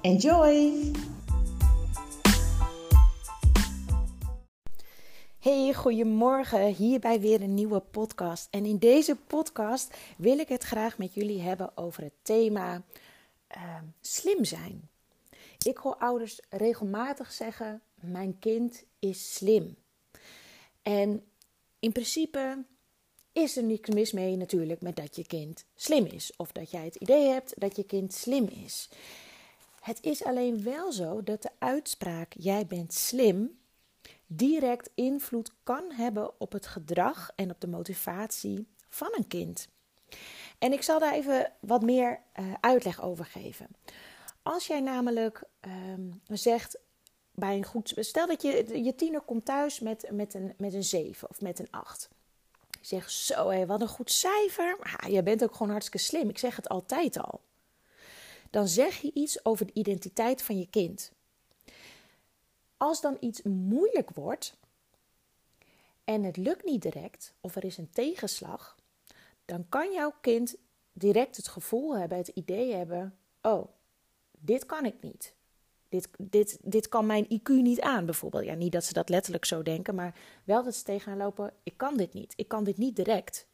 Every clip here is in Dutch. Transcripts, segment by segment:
Enjoy! Hey, goedemorgen. Hierbij weer een nieuwe podcast. En in deze podcast wil ik het graag met jullie hebben over het thema uh, slim zijn. Ik hoor ouders regelmatig zeggen: Mijn kind is slim. En in principe is er niks mis mee natuurlijk met dat je kind slim is. Of dat jij het idee hebt dat je kind slim is. Het is alleen wel zo dat de uitspraak jij bent slim direct invloed kan hebben op het gedrag en op de motivatie van een kind. En ik zal daar even wat meer uh, uitleg over geven. Als jij namelijk um, zegt bij een goed. Stel dat je, je tiener komt thuis met, met, een, met een 7 of met een 8. Zeg zo, hé, wat een goed cijfer. Je bent ook gewoon hartstikke slim. Ik zeg het altijd al dan zeg je iets over de identiteit van je kind. Als dan iets moeilijk wordt en het lukt niet direct of er is een tegenslag, dan kan jouw kind direct het gevoel hebben, het idee hebben: oh, dit kan ik niet. Dit, dit, dit kan mijn IQ niet aan, bijvoorbeeld. Ja, niet dat ze dat letterlijk zo denken, maar wel dat ze tegenaan lopen: ik kan dit niet. Ik kan dit niet direct.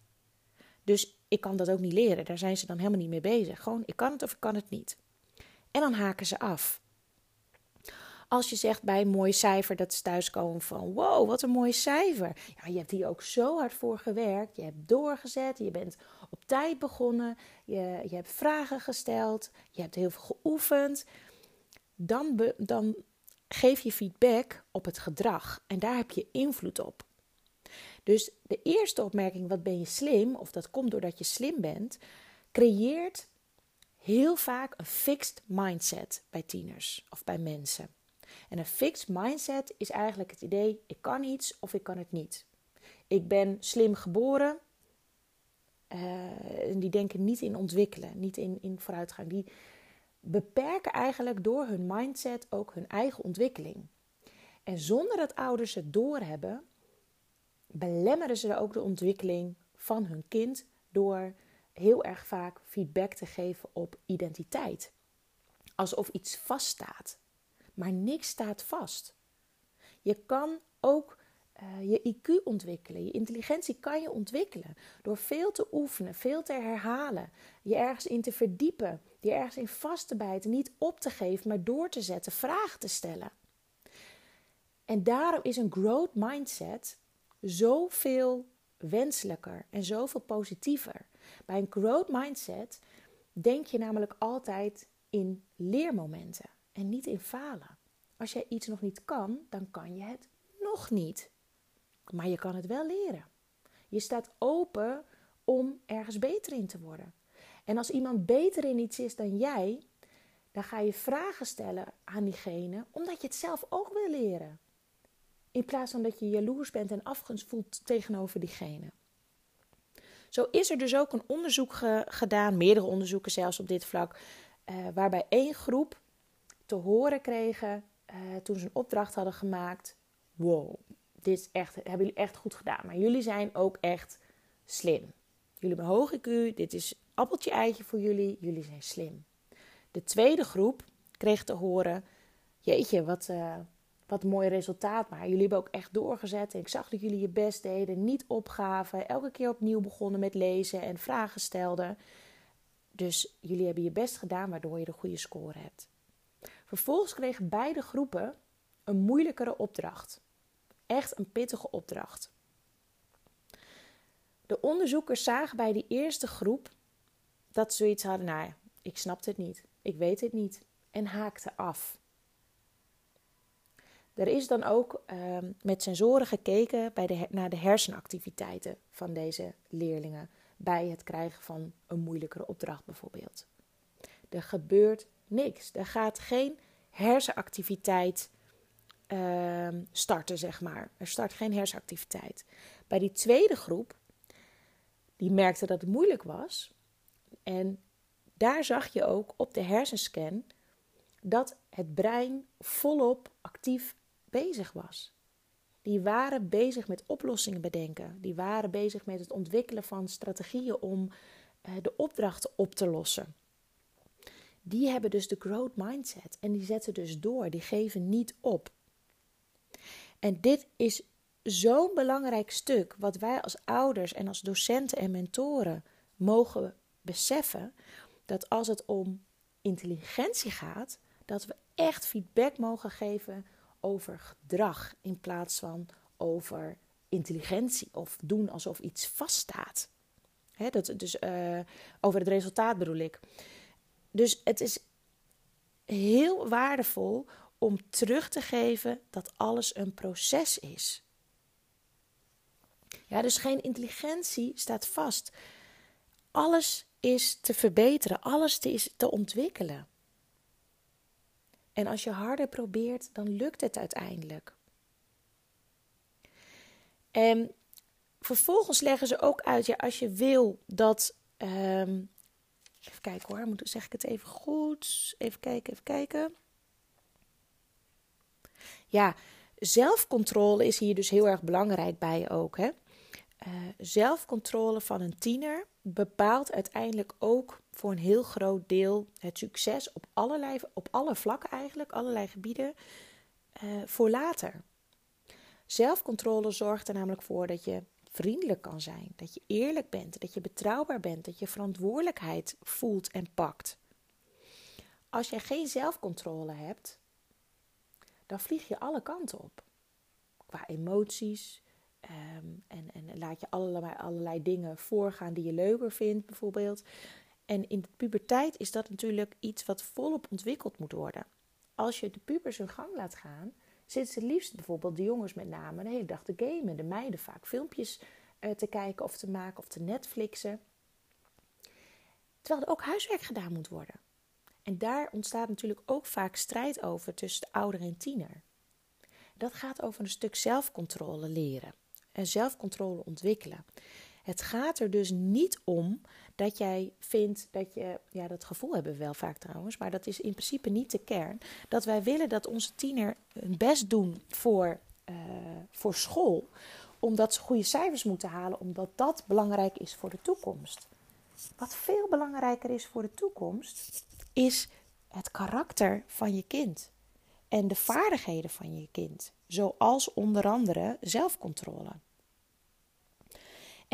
Dus ik kan dat ook niet leren. Daar zijn ze dan helemaal niet mee bezig. Gewoon, ik kan het of ik kan het niet. En dan haken ze af. Als je zegt bij een mooi cijfer dat ze thuiskomen van wow, wat een mooi cijfer. Ja, je hebt hier ook zo hard voor gewerkt. Je hebt doorgezet. Je bent op tijd begonnen. Je, je hebt vragen gesteld. Je hebt heel veel geoefend. Dan, dan geef je feedback op het gedrag. En daar heb je invloed op. Dus de eerste opmerking, wat ben je slim, of dat komt doordat je slim bent, creëert heel vaak een fixed mindset bij tieners of bij mensen. En een fixed mindset is eigenlijk het idee: ik kan iets of ik kan het niet. Ik ben slim geboren. Uh, die denken niet in ontwikkelen, niet in, in vooruitgang. Die beperken eigenlijk door hun mindset ook hun eigen ontwikkeling. En zonder dat ouders het doorhebben, belemmeren ze ook de ontwikkeling van hun kind door heel erg vaak feedback te geven op identiteit. Alsof iets vaststaat. Maar niks staat vast. Je kan ook uh, je IQ ontwikkelen. Je intelligentie kan je ontwikkelen door veel te oefenen, veel te herhalen, je ergens in te verdiepen, je ergens in vast te bijten, niet op te geven, maar door te zetten, vragen te stellen. En daarom is een growth mindset zoveel wenselijker en zoveel positiever. Bij een growth mindset denk je namelijk altijd in leermomenten en niet in falen. Als jij iets nog niet kan, dan kan je het nog niet. Maar je kan het wel leren. Je staat open om ergens beter in te worden. En als iemand beter in iets is dan jij, dan ga je vragen stellen aan diegene, omdat je het zelf ook wil leren. In plaats van dat je jaloers bent en afgunst voelt tegenover diegene. Zo is er dus ook een onderzoek gedaan, meerdere onderzoeken zelfs op dit vlak, uh, waarbij één groep te horen kregen uh, toen ze een opdracht hadden gemaakt: Wow, dit is echt, hebben jullie echt goed gedaan, maar jullie zijn ook echt slim. Jullie hebben hoog IQ, dit is appeltje eitje voor jullie, jullie zijn slim. De tweede groep kreeg te horen: Jeetje, wat, uh, wat mooi resultaat. Maar jullie hebben ook echt doorgezet. En ik zag dat jullie je best deden, niet opgaven. Elke keer opnieuw begonnen met lezen en vragen stelden. Dus jullie hebben je best gedaan, waardoor je de goede score hebt. Vervolgens kregen beide groepen een moeilijkere opdracht. Echt een pittige opdracht. De onderzoekers zagen bij die eerste groep dat ze zoiets hadden: nou ik snap het niet, ik weet het niet, en haakten af. Er is dan ook ehm, met sensoren gekeken bij de, naar de hersenactiviteiten van deze leerlingen bij het krijgen van een moeilijkere opdracht bijvoorbeeld. Er gebeurt niks. Er gaat geen hersenactiviteit uh, starten, zeg maar. Er start geen hersenactiviteit. Bij die tweede groep, die merkte dat het moeilijk was. En daar zag je ook op de hersenscan dat het brein volop actief bezig was. Die waren bezig met oplossingen bedenken. Die waren bezig met het ontwikkelen van strategieën om uh, de opdrachten op te lossen die hebben dus de growth mindset en die zetten dus door, die geven niet op. En dit is zo'n belangrijk stuk wat wij als ouders en als docenten en mentoren mogen beseffen dat als het om intelligentie gaat, dat we echt feedback mogen geven over gedrag in plaats van over intelligentie of doen alsof iets vaststaat. He, dat, dus uh, over het resultaat bedoel ik. Dus het is heel waardevol om terug te geven dat alles een proces is. Ja, dus geen intelligentie staat vast. Alles is te verbeteren, alles is te ontwikkelen. En als je harder probeert, dan lukt het uiteindelijk. En vervolgens leggen ze ook uit, ja, als je wil dat um, Even kijken hoor, zeg ik het even goed? Even kijken, even kijken. Ja, zelfcontrole is hier dus heel erg belangrijk bij ook. Hè? Uh, zelfcontrole van een tiener bepaalt uiteindelijk ook voor een heel groot deel het succes op allerlei, op alle vlakken eigenlijk, allerlei gebieden, uh, voor later. Zelfcontrole zorgt er namelijk voor dat je vriendelijk kan zijn, dat je eerlijk bent, dat je betrouwbaar bent, dat je verantwoordelijkheid voelt en pakt. Als je geen zelfcontrole hebt, dan vlieg je alle kanten op. Qua emoties. Ehm, en, en laat je allerlei, allerlei dingen voorgaan die je leuker vindt, bijvoorbeeld. En in de puberteit is dat natuurlijk iets wat volop ontwikkeld moet worden. Als je de pubers hun gang laat gaan, zitten ze liefst bijvoorbeeld de jongens met name de hele dag te gamen. De meiden vaak filmpjes uh, te kijken of te maken of te Netflixen. Terwijl er ook huiswerk gedaan moet worden. En daar ontstaat natuurlijk ook vaak strijd over tussen de ouder en tiener. Dat gaat over een stuk zelfcontrole leren en zelfcontrole ontwikkelen. Het gaat er dus niet om dat jij vindt dat je, ja, dat gevoel hebben we wel vaak trouwens, maar dat is in principe niet de kern. Dat wij willen dat onze tiener hun best doen voor, uh, voor school, omdat ze goede cijfers moeten halen, omdat dat belangrijk is voor de toekomst. Wat veel belangrijker is voor de toekomst, is het karakter van je kind en de vaardigheden van je kind, zoals onder andere zelfcontrole.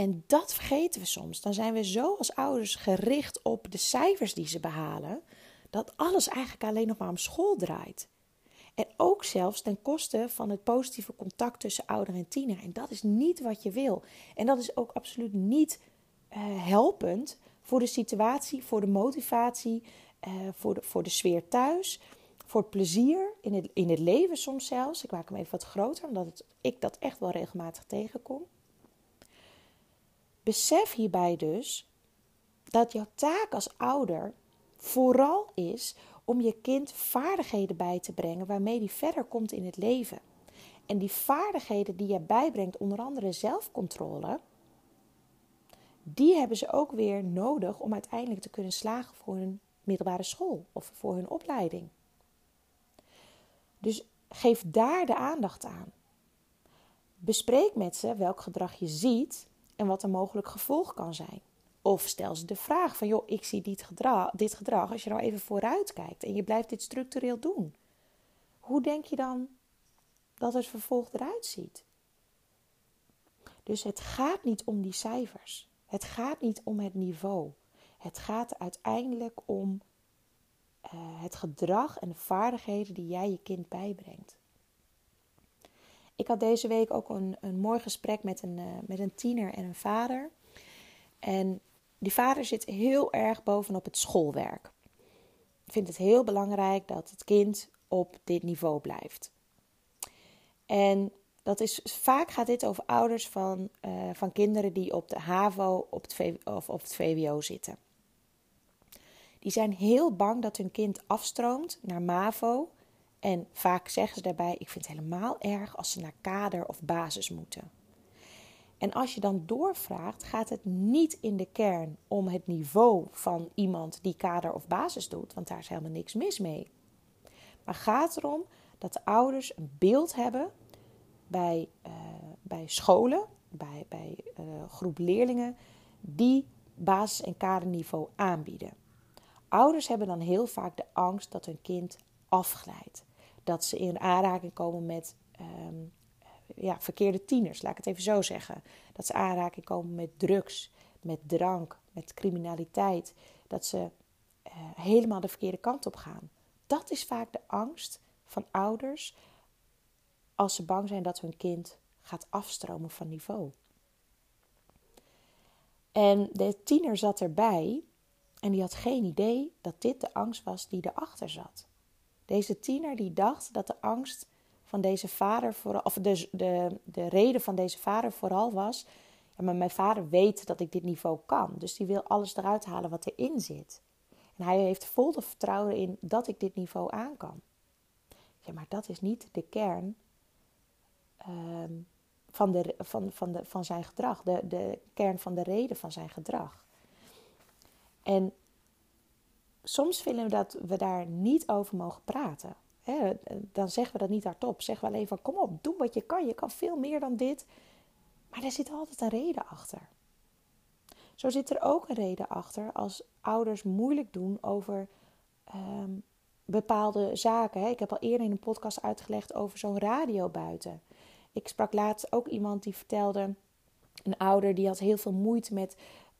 En dat vergeten we soms. Dan zijn we zo als ouders gericht op de cijfers die ze behalen, dat alles eigenlijk alleen nog maar om school draait. En ook zelfs ten koste van het positieve contact tussen ouder en tiener. En dat is niet wat je wil. En dat is ook absoluut niet uh, helpend voor de situatie, voor de motivatie, uh, voor, de, voor de sfeer thuis, voor het plezier in het, in het leven soms zelfs. Ik maak hem even wat groter, omdat ik dat echt wel regelmatig tegenkom. Besef hierbij dus dat jouw taak als ouder vooral is om je kind vaardigheden bij te brengen waarmee die verder komt in het leven. En die vaardigheden die je bijbrengt, onder andere zelfcontrole, die hebben ze ook weer nodig om uiteindelijk te kunnen slagen voor hun middelbare school of voor hun opleiding. Dus geef daar de aandacht aan. Bespreek met ze welk gedrag je ziet en wat een mogelijk gevolg kan zijn. Of stel ze de vraag van, joh, ik zie dit gedrag, dit gedrag, als je nou even vooruit kijkt en je blijft dit structureel doen. Hoe denk je dan dat het vervolg eruit ziet? Dus het gaat niet om die cijfers. Het gaat niet om het niveau. Het gaat uiteindelijk om uh, het gedrag en de vaardigheden die jij je kind bijbrengt. Ik had deze week ook een, een mooi gesprek met een, uh, met een tiener en een vader. En die vader zit heel erg bovenop het schoolwerk. Vindt het heel belangrijk dat het kind op dit niveau blijft. En dat is, vaak gaat dit over ouders van, uh, van kinderen die op de HAVO op het of op het VWO zitten. Die zijn heel bang dat hun kind afstroomt naar MAVO. En vaak zeggen ze daarbij: Ik vind het helemaal erg als ze naar kader of basis moeten. En als je dan doorvraagt, gaat het niet in de kern om het niveau van iemand die kader of basis doet, want daar is helemaal niks mis mee. Maar gaat erom dat de ouders een beeld hebben bij, uh, bij scholen, bij, bij uh, groep leerlingen, die basis- en kaderniveau aanbieden. Ouders hebben dan heel vaak de angst dat hun kind afglijdt. Dat ze in aanraking komen met um, ja, verkeerde tieners, laat ik het even zo zeggen. Dat ze aanraking komen met drugs, met drank, met criminaliteit. Dat ze uh, helemaal de verkeerde kant op gaan. Dat is vaak de angst van ouders als ze bang zijn dat hun kind gaat afstromen van niveau. En de tiener zat erbij en die had geen idee dat dit de angst was die erachter zat. Deze tiener die dacht dat de angst van deze vader vooral, of de, de, de reden van deze vader vooral was. Ja, maar mijn vader weet dat ik dit niveau kan. Dus die wil alles eruit halen wat erin zit. En hij heeft vol de vertrouwen in dat ik dit niveau aan kan. Ja, maar dat is niet de kern ehm, van, de, van, van, de, van zijn gedrag. De, de kern van de reden van zijn gedrag. En soms vinden we dat we daar niet over mogen praten. dan zeggen we dat niet hardop. Zeggen we alleen van kom op, doe wat je kan. Je kan veel meer dan dit. Maar er zit altijd een reden achter. Zo zit er ook een reden achter als ouders moeilijk doen over ehm, bepaalde zaken. Ik heb al eerder in een podcast uitgelegd over zo'n radio buiten. Ik sprak laatst ook iemand die vertelde, een ouder die had heel veel moeite met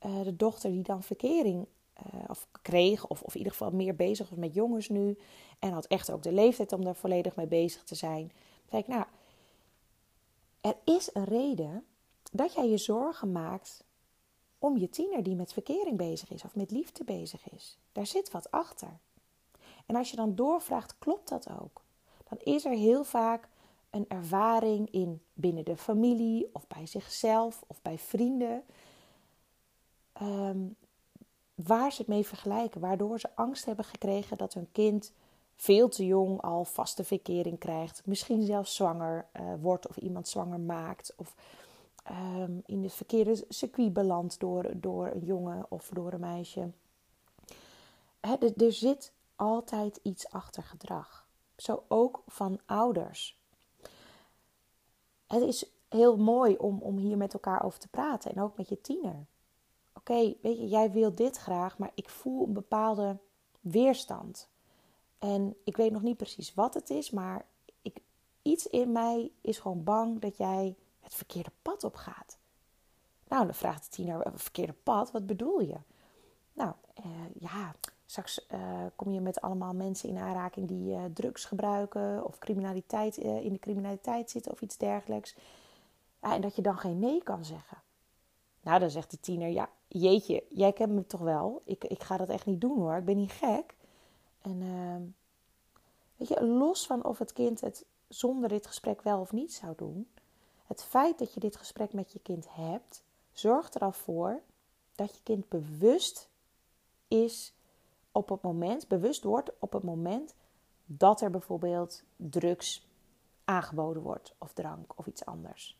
uh, de dochter die dan verkering uh, of kreeg, of, of in ieder geval meer bezig was met jongens nu. En had echt ook de leeftijd om daar volledig mee bezig te zijn. Ik, nou, er is een reden dat jij je zorgen maakt om je tiener die met verkering bezig is of met liefde bezig is. Daar zit wat achter. En als je dan doorvraagt, klopt dat ook? Dan is er heel vaak een ervaring in binnen de familie of bij zichzelf of bij vrienden. Um, waar ze het mee vergelijken, waardoor ze angst hebben gekregen dat hun kind veel te jong al vaste verkering krijgt, misschien zelfs zwanger uh, wordt of iemand zwanger maakt of um, in het verkeerde circuit belandt door, door een jongen of door een meisje. Er, er zit altijd iets achter gedrag. Zo ook van ouders. Het is heel mooi om, om hier met elkaar over te praten en ook met je tiener oké, weet je, jij wil dit graag, maar ik voel een bepaalde weerstand. En ik weet nog niet precies wat het is, maar ik, iets in mij is gewoon bang dat jij het verkeerde pad op gaat. Nou, dan vraagt de tiener, eh, verkeerde pad, wat bedoel je? Nou, uh, ja, straks uh, kom je met allemaal mensen in aanraking die drugs gebruiken of criminaliteit, in de criminaliteit zitten of iets dergelijks. En dat je dan geen nee kan zeggen. Nou, dan zegt de tiener, ja, jeetje, jij kent me toch wel. Ik, ik ga dat echt niet doen hoor, ik ben niet gek. En uh, weet je, los van of het kind het zonder dit gesprek wel of niet zou doen. Het feit dat je dit gesprek met je kind hebt, zorgt er al voor dat je kind bewust is op het moment, bewust wordt op het moment dat er bijvoorbeeld drugs aangeboden wordt, of drank of iets anders.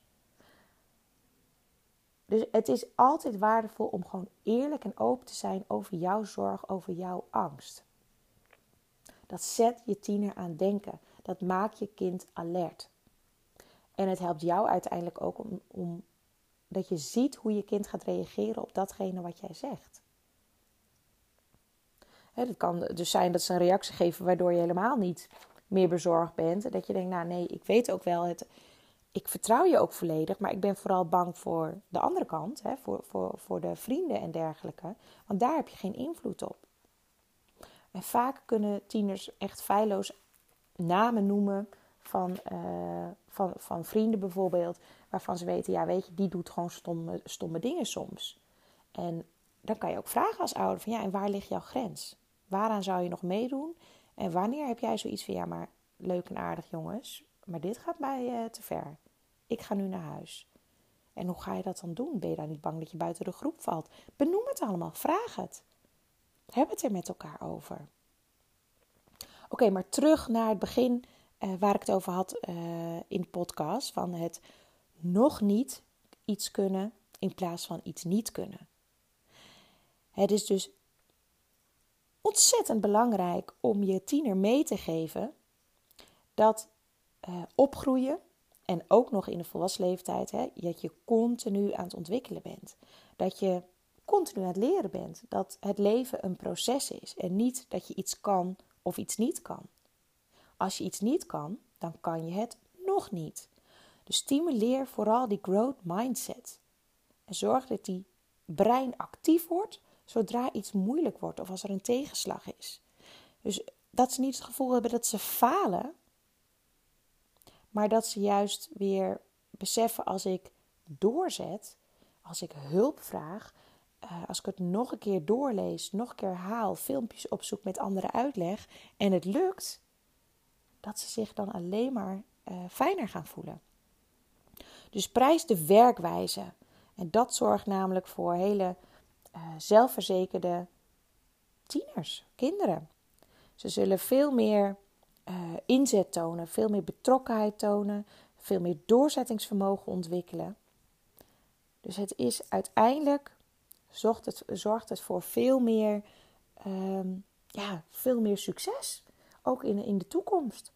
Dus het is altijd waardevol om gewoon eerlijk en open te zijn over jouw zorg, over jouw angst. Dat zet je tiener aan denken. Dat maakt je kind alert. En het helpt jou uiteindelijk ook om, dat je ziet hoe je kind gaat reageren op datgene wat jij zegt. Het kan dus zijn dat ze een reactie geven waardoor je helemaal niet meer bezorgd bent. Dat je denkt, nou nee, ik weet ook wel, het, ik vertrouw je ook volledig, maar ik ben vooral bang voor de andere kant, hè, voor, voor, voor de vrienden en dergelijke. Want daar heb je geen invloed op. En vaak kunnen tieners echt feilloos namen noemen van, uh, van, van vrienden bijvoorbeeld, waarvan ze weten, ja weet je, die doet gewoon stomme, stomme dingen soms. En dan kan je ook vragen als ouder van ja, en waar ligt jouw grens? Waaraan zou je nog meedoen? En wanneer heb jij zoiets van ja, maar leuk en aardig jongens, maar dit gaat mij te ver. Ik ga nu naar huis. En hoe ga je dat dan doen? Ben je dan niet bang dat je buiten de groep valt? Benoem het allemaal, vraag het. Heb het er met elkaar over. Oké, maar terug naar het begin uh, waar ik het over had uh, in de podcast: van het nog niet iets kunnen in plaats van iets niet kunnen. Het is dus ontzettend belangrijk om je tiener mee te geven dat uh, opgroeien en ook nog in de volwassen leeftijd, hè, dat je continu aan het ontwikkelen bent. Dat je continu aan het leren bent. Dat het leven een proces is en niet dat je iets kan of iets niet kan. Als je iets niet kan, dan kan je het nog niet. Dus stimuleer vooral die growth mindset. En zorg dat die brein actief wordt zodra iets moeilijk wordt of als er een tegenslag is. Dus dat ze niet het gevoel hebben dat ze falen, maar dat ze juist weer beseffen als ik doorzet, als ik hulp vraag, eh, als ik het nog een keer doorlees, nog een keer haal, filmpjes opzoek met andere uitleg en het lukt, dat ze zich dan alleen maar uh, fijner gaan voelen. Dus prijs de werkwijze. En dat zorgt namelijk voor hele uh, zelfverzekerde tieners, kinderen. Ze zullen veel meer uh, inzet tonen, veel meer betrokkenheid tonen, veel meer doorzettingsvermogen ontwikkelen. Dus het is uiteindelijk zorgt het, zorgt het voor veel meer, um, ja, veel meer succes. Ook in, in de toekomst.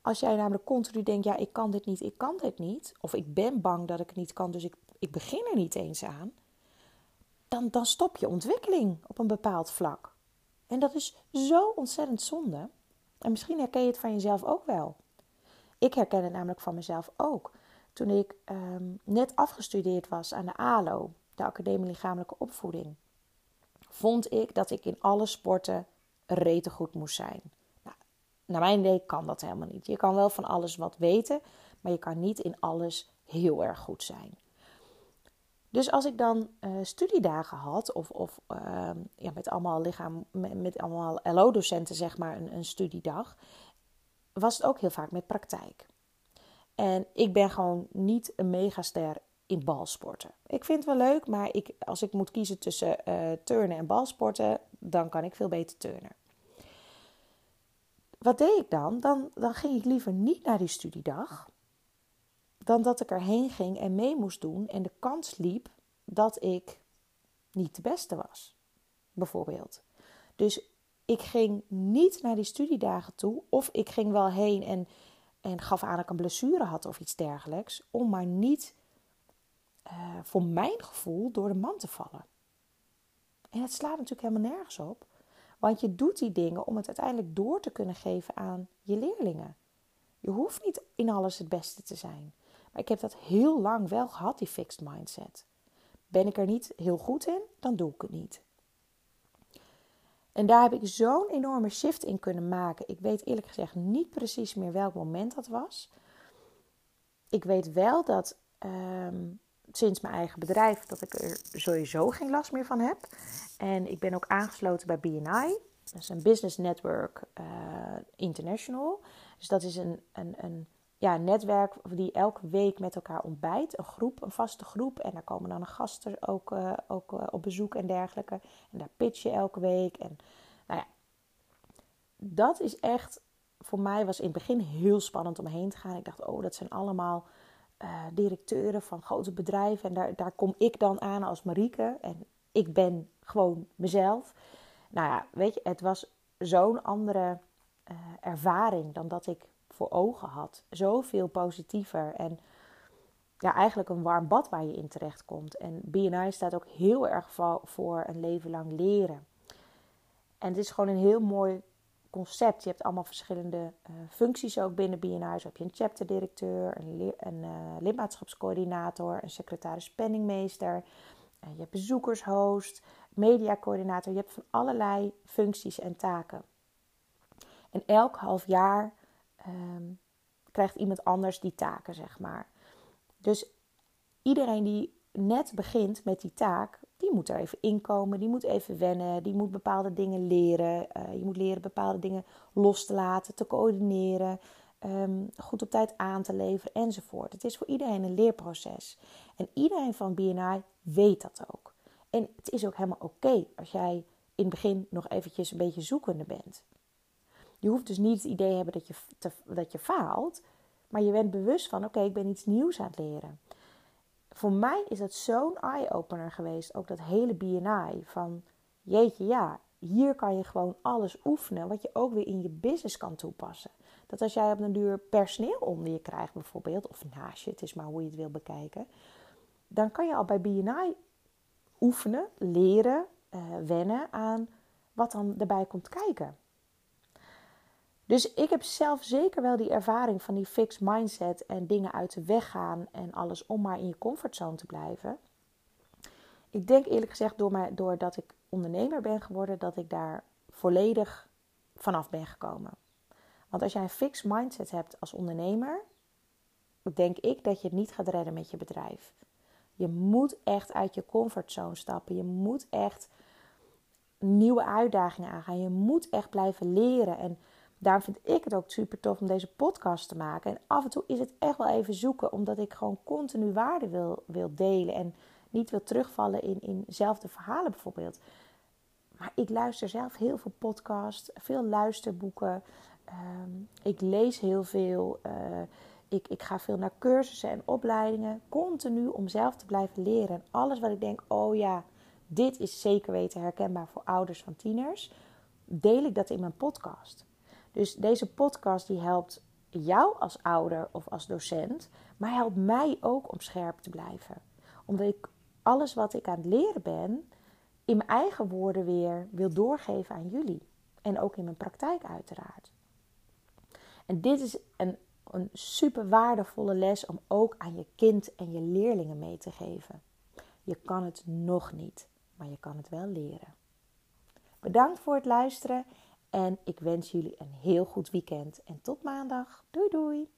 Als jij namelijk continu denkt, ja, ik kan dit niet, ik kan dit niet. Of ik ben bang dat ik het niet kan, dus ik, ik begin er niet eens aan. Dan, dan stop je ontwikkeling op een bepaald vlak. En dat is zo ontzettend zonde. En misschien herken je het van jezelf ook wel. Ik herken het namelijk van mezelf ook. Toen ik ehm, net afgestudeerd was aan de ALO, de Academie Lichamelijke Opvoeding, vond ik dat ik in alle sporten rete goed moest zijn. Nou, naar mijn idee kan dat helemaal niet. Je kan wel van alles wat weten, maar je kan niet in alles heel erg goed zijn. Dus als ik dan uh, studiedagen had, of, of uh, ja, met allemaal lichaam, met, allemaal LO-docenten, zeg maar, een, een, studiedag, was het ook heel vaak met praktijk. En ik ben gewoon niet een megaster in balsporten. Ik vind het wel leuk, maar ik, als ik moet kiezen tussen uh, turnen en balsporten, dan kan ik veel beter turnen. Wat deed ik dan? dan? Dan ging ik liever niet naar die studiedag, dan dat ik erheen ging en mee moest doen en de kans liep dat ik niet de beste was, bijvoorbeeld. Dus ik ging niet naar die studiedagen toe, of ik ging wel heen en, en gaf aan dat ik een blessure had of iets dergelijks, om maar niet uh, voor mijn gevoel door de man te vallen. En het slaat natuurlijk helemaal nergens op, want je doet die dingen om het uiteindelijk door te kunnen geven aan je leerlingen. Je hoeft niet in alles het beste te zijn. Ik heb dat heel lang wel gehad, die fixed mindset. Ben ik er niet heel goed in, dan doe ik het niet. En daar heb ik zo'n enorme shift in kunnen maken. Ik weet eerlijk gezegd niet precies meer welk moment dat was. Ik weet wel dat um, sinds mijn eigen bedrijf dat ik er sowieso geen last meer van heb. En ik ben ook aangesloten bij BNI. Dat is een Business Network uh, International. Dus dat is een, een, een ja, netwerk die elke week met elkaar ontbijt. Een groep, een vaste groep. En daar komen dan gasten ook, uh, ook uh, op bezoek en dergelijke. En daar pitch je elke week. En nou ja, dat is echt, voor mij was in het begin heel spannend om heen te gaan. Ik dacht, oh, dat zijn allemaal uh, directeuren van grote bedrijven. En daar, daar kom ik dan aan als Marieke. En ik ben gewoon mezelf. Nou ja, weet je, het was zo'n andere ervaring dan dat ik voor ogen had. Zoveel positiever en ja, eigenlijk een warm bad waar je in terecht komt. En BNI staat ook heel erg voor een leven lang leren. En het is gewoon een heel mooi concept. Je hebt allemaal verschillende uh, functies ook binnen BNI. Zo heb je een chapterdirecteur, een, een uh, lidmaatschapscoördinator, een secretaris penningmeester. Uh, je hebt bezoekershost, mediacoördinator. Je hebt van allerlei functies en taken. En elk half jaar um, krijgt iemand anders die taken, zeg maar. Dus iedereen die net begint met die taak, die moet er even inkomen, die moet even wennen, die moet bepaalde dingen leren. Uh, je moet leren bepaalde dingen los te laten, te coördineren. ehm, goed op tijd aan te leveren enzovoort. Het is voor iedereen een leerproces. En iedereen van BNI weet dat ook. En het is ook helemaal oké als jij in het begin nog eventjes een beetje zoekende bent. Je hoeft dus niet het idee hebben dat je, dat je faalt, maar je bent bewust van: oké, ik ben iets nieuws aan het leren. Voor mij is dat zo'n eye-opener geweest, ook dat hele BNI. Van jeetje, ja, hier kan je gewoon alles oefenen, wat je ook weer in je business kan toepassen. Dat als jij op een duur personeel onder je krijgt, bijvoorbeeld, of naast je, het is maar hoe je het wil bekijken, dan kan je al bij BNI oefenen, leren, uh, wennen aan wat dan erbij komt kijken. Dus ik heb zelf zeker wel die ervaring van die fixed mindset en dingen uit de weg gaan en alles om maar in je comfortzone te blijven. Ik denk eerlijk gezegd, door mij, doordat ik ondernemer ben geworden, dat ik daar volledig vanaf ben gekomen. Want als jij een fixed mindset hebt als ondernemer, denk ik dat je het niet gaat redden met je bedrijf. Je moet echt uit je comfortzone stappen. Je moet echt nieuwe uitdagingen aangaan. Je moet echt blijven leren. En daarom vind ik het ook super tof om deze podcast te maken. En af en toe is het echt wel even zoeken, omdat ik gewoon continu waarde wil, wil delen. En niet wil terugvallen in, in zelfde verhalen bijvoorbeeld. Maar ik luister zelf heel veel podcasts, veel luisterboeken. Ehm, ik lees heel veel. Uh, ik, ik ga veel naar cursussen en opleidingen. Continu om zelf te blijven leren. En alles wat ik denk, oh ja, dit is zeker weten herkenbaar voor ouders van tieners. Deel ik dat in mijn podcast. Dus deze podcast die helpt jou als ouder of als docent. Maar helpt mij ook om scherp te blijven. Omdat ik alles wat ik aan het leren ben, in mijn eigen woorden weer wil doorgeven aan jullie. En ook in mijn praktijk uiteraard. En dit is een, een super waardevolle les om ook aan je kind en je leerlingen mee te geven. Je kan het nog niet, maar je kan het wel leren. Bedankt voor het luisteren en ik wens jullie een heel goed weekend. En tot maandag. Doei doei!